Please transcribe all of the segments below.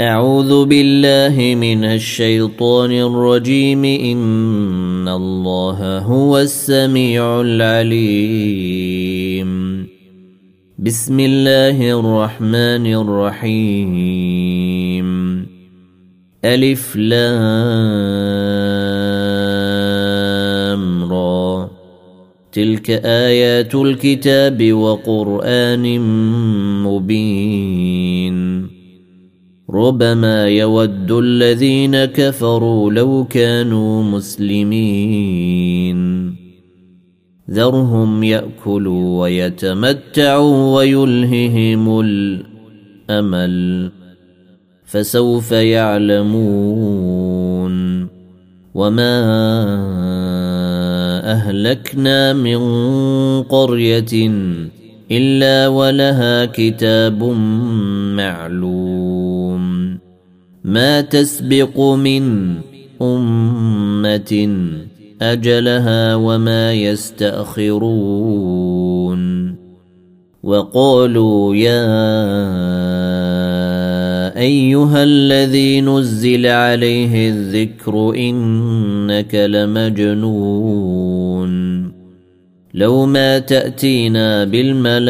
أعوذ بالله من الشيطان الرجيم. إن الله هو السميع العليم. بسم الله الرحمن الرحيم. ألف لام را. تلك آيات الكتاب وقرآن مبين. ربما يود الذين كفروا لو كانوا مسلمين. ذرهم يأكلوا ويتمتعوا ويلههم الأمل فسوف يعلمون. وما أهلكنا من قرية إلا ولها كتاب معلوم. ما تسبق من أمة أجلها وما يستأخرون. وقالوا يا أيها الذي نزل عليه الذكر إنك لمجنون. لو ما تأتينا بالملائكة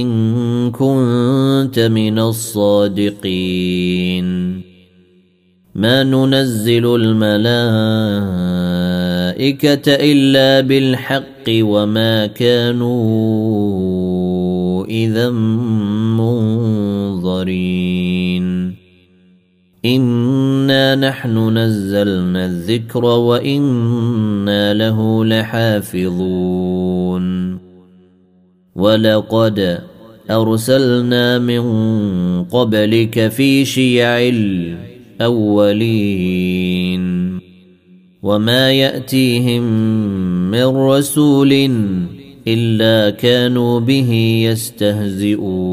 إن كنت من الصادقين. ما ننزل الملائكة إلا بالحق وما كانوا إذا منظرين. انا نحن نزلنا الذكر وأنا له لحافظون ولقد ارسلنا من قبلك في شيع الاولين وما ياتيهم من رسول الا كانوا به يستهزئون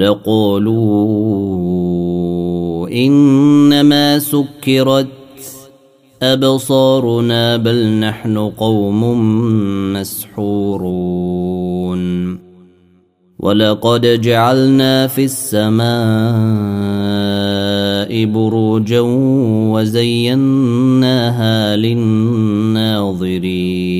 لقالوا إنما سكرت أبصارنا بل نحن قوم مسحورون. ولقد جعلنا في السماء بروجا وزيناها للناظرين.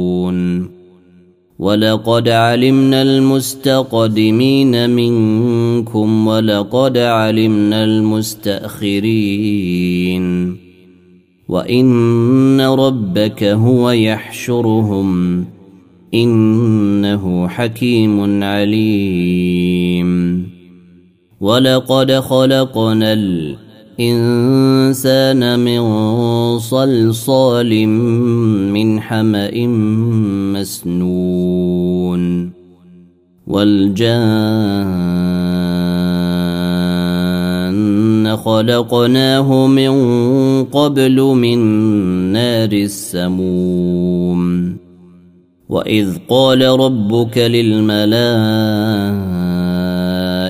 ولقد علمنا المستقدمين منكم ولقد علمنا المستاخرين وان ربك هو يحشرهم انه حكيم عليم ولقد خلقنا الإنسان من صلصال من حمأ مسنون والجان خلقناه من قبل من نار السموم وإذ قال ربك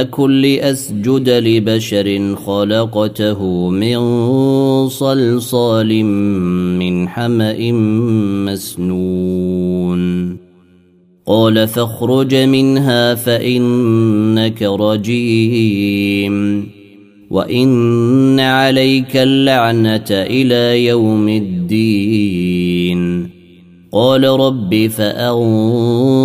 اكن لاسجد لبشر خلقته من صلصال من حما مسنون قال فاخرج منها فانك رجيم وان عليك اللعنه إلى يوم الدين قال رب فانظرني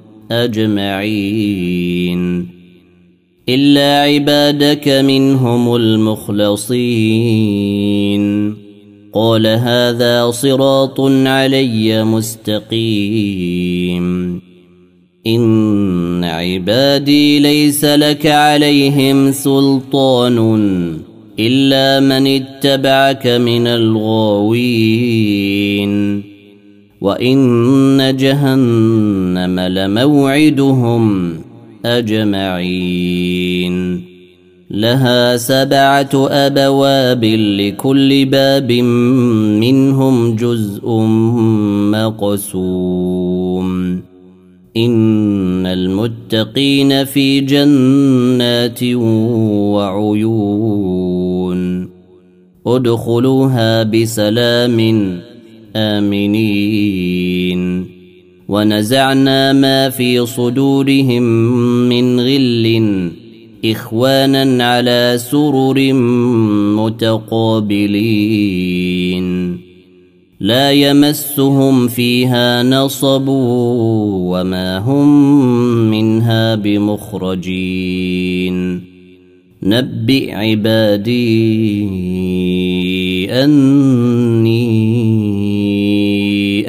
أجمعين. إلا عبادك منهم المخلصين. قال هذا صراط علي مستقيم. إن عبادي ليس لك عليهم سلطان إلا من اتبعك من الغاوين. وان جهنم لموعدهم اجمعين لها سبعه ابواب لكل باب منهم جزء مقسوم ان المتقين في جنات وعيون ادخلوها بسلام امنين ونزعنا ما في صدورهم من غل. إخوانا على سرر متقابلين. لا يمسهم فيها نصب وما هم منها بمخرجين. نبئ عبادي أني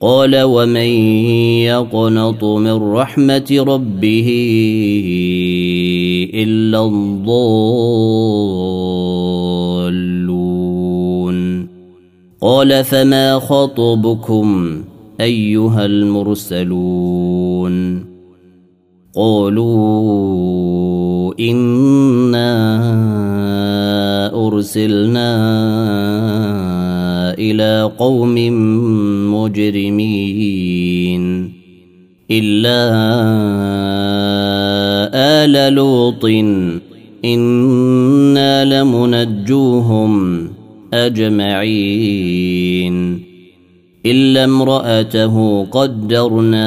قال ومن يقنط من رحمة ربه إلا الضالون. قال فما خطبكم أيها المرسلون؟ قالوا انا ارسلنا إلى قوم مجرمين الا ال لوط أنا لمنجوهم اجمعين الا امراته قدرنا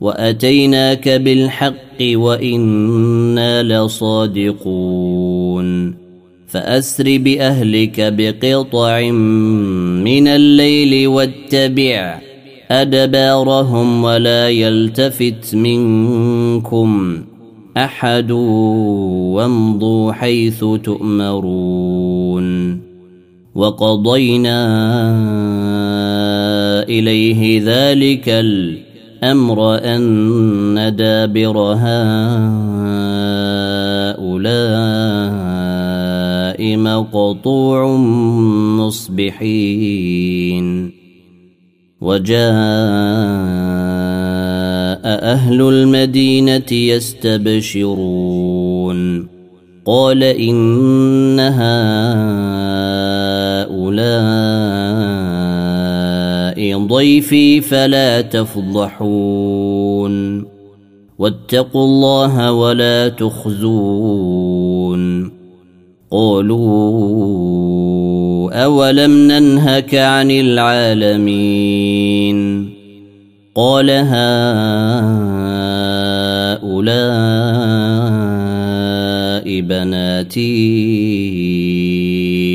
واتيناك بالحق وأنا لصادقون فاسر باهلك بقطع من الليل واتبع ادبارهم ولا يلتفت منكم احد وامضوا حيث تؤمرون وقضينا اليه ذلك الامر أن دابر هؤلاء مقطوع مصبحين. وجاء أهل المدينة يستبشرون. قال إن هؤلاء ضيفي فلا تفضحون. واتقوا الله ولا تخزون. قالوا أولم ننهك عن العالمين؟ قال هؤلاء بناتي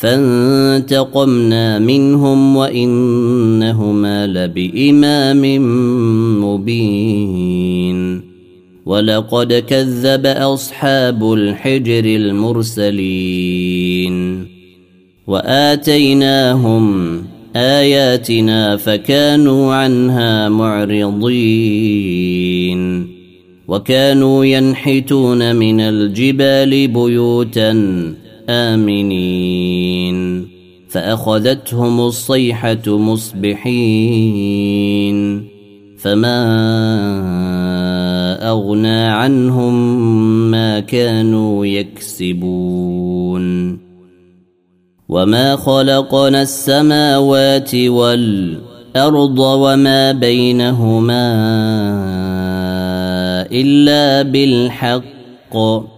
فانتقمنا منهم وإنهما لبإمام مبين. ولقد كذب أصحاب الحجر المرسلين. وآتيناهم آياتنا فكانوا عنها معرضين. وكانوا ينحتون من الجبال بيوتا آمنين. فأخذتهم الصيحة مصبحين. فما أغنى عنهم ما كانوا يكسبون. وما خلقنا السماوات والأرض وما بينهما إلا بالحق.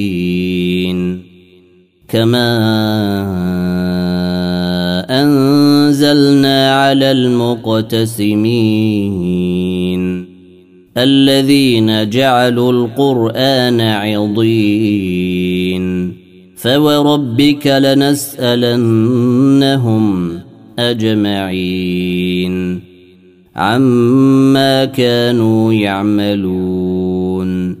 كما أنزلنا على المقتسمين الذين جعلوا القرآن عضين فوربك لنسألنهم أجمعين عما كانوا يعملون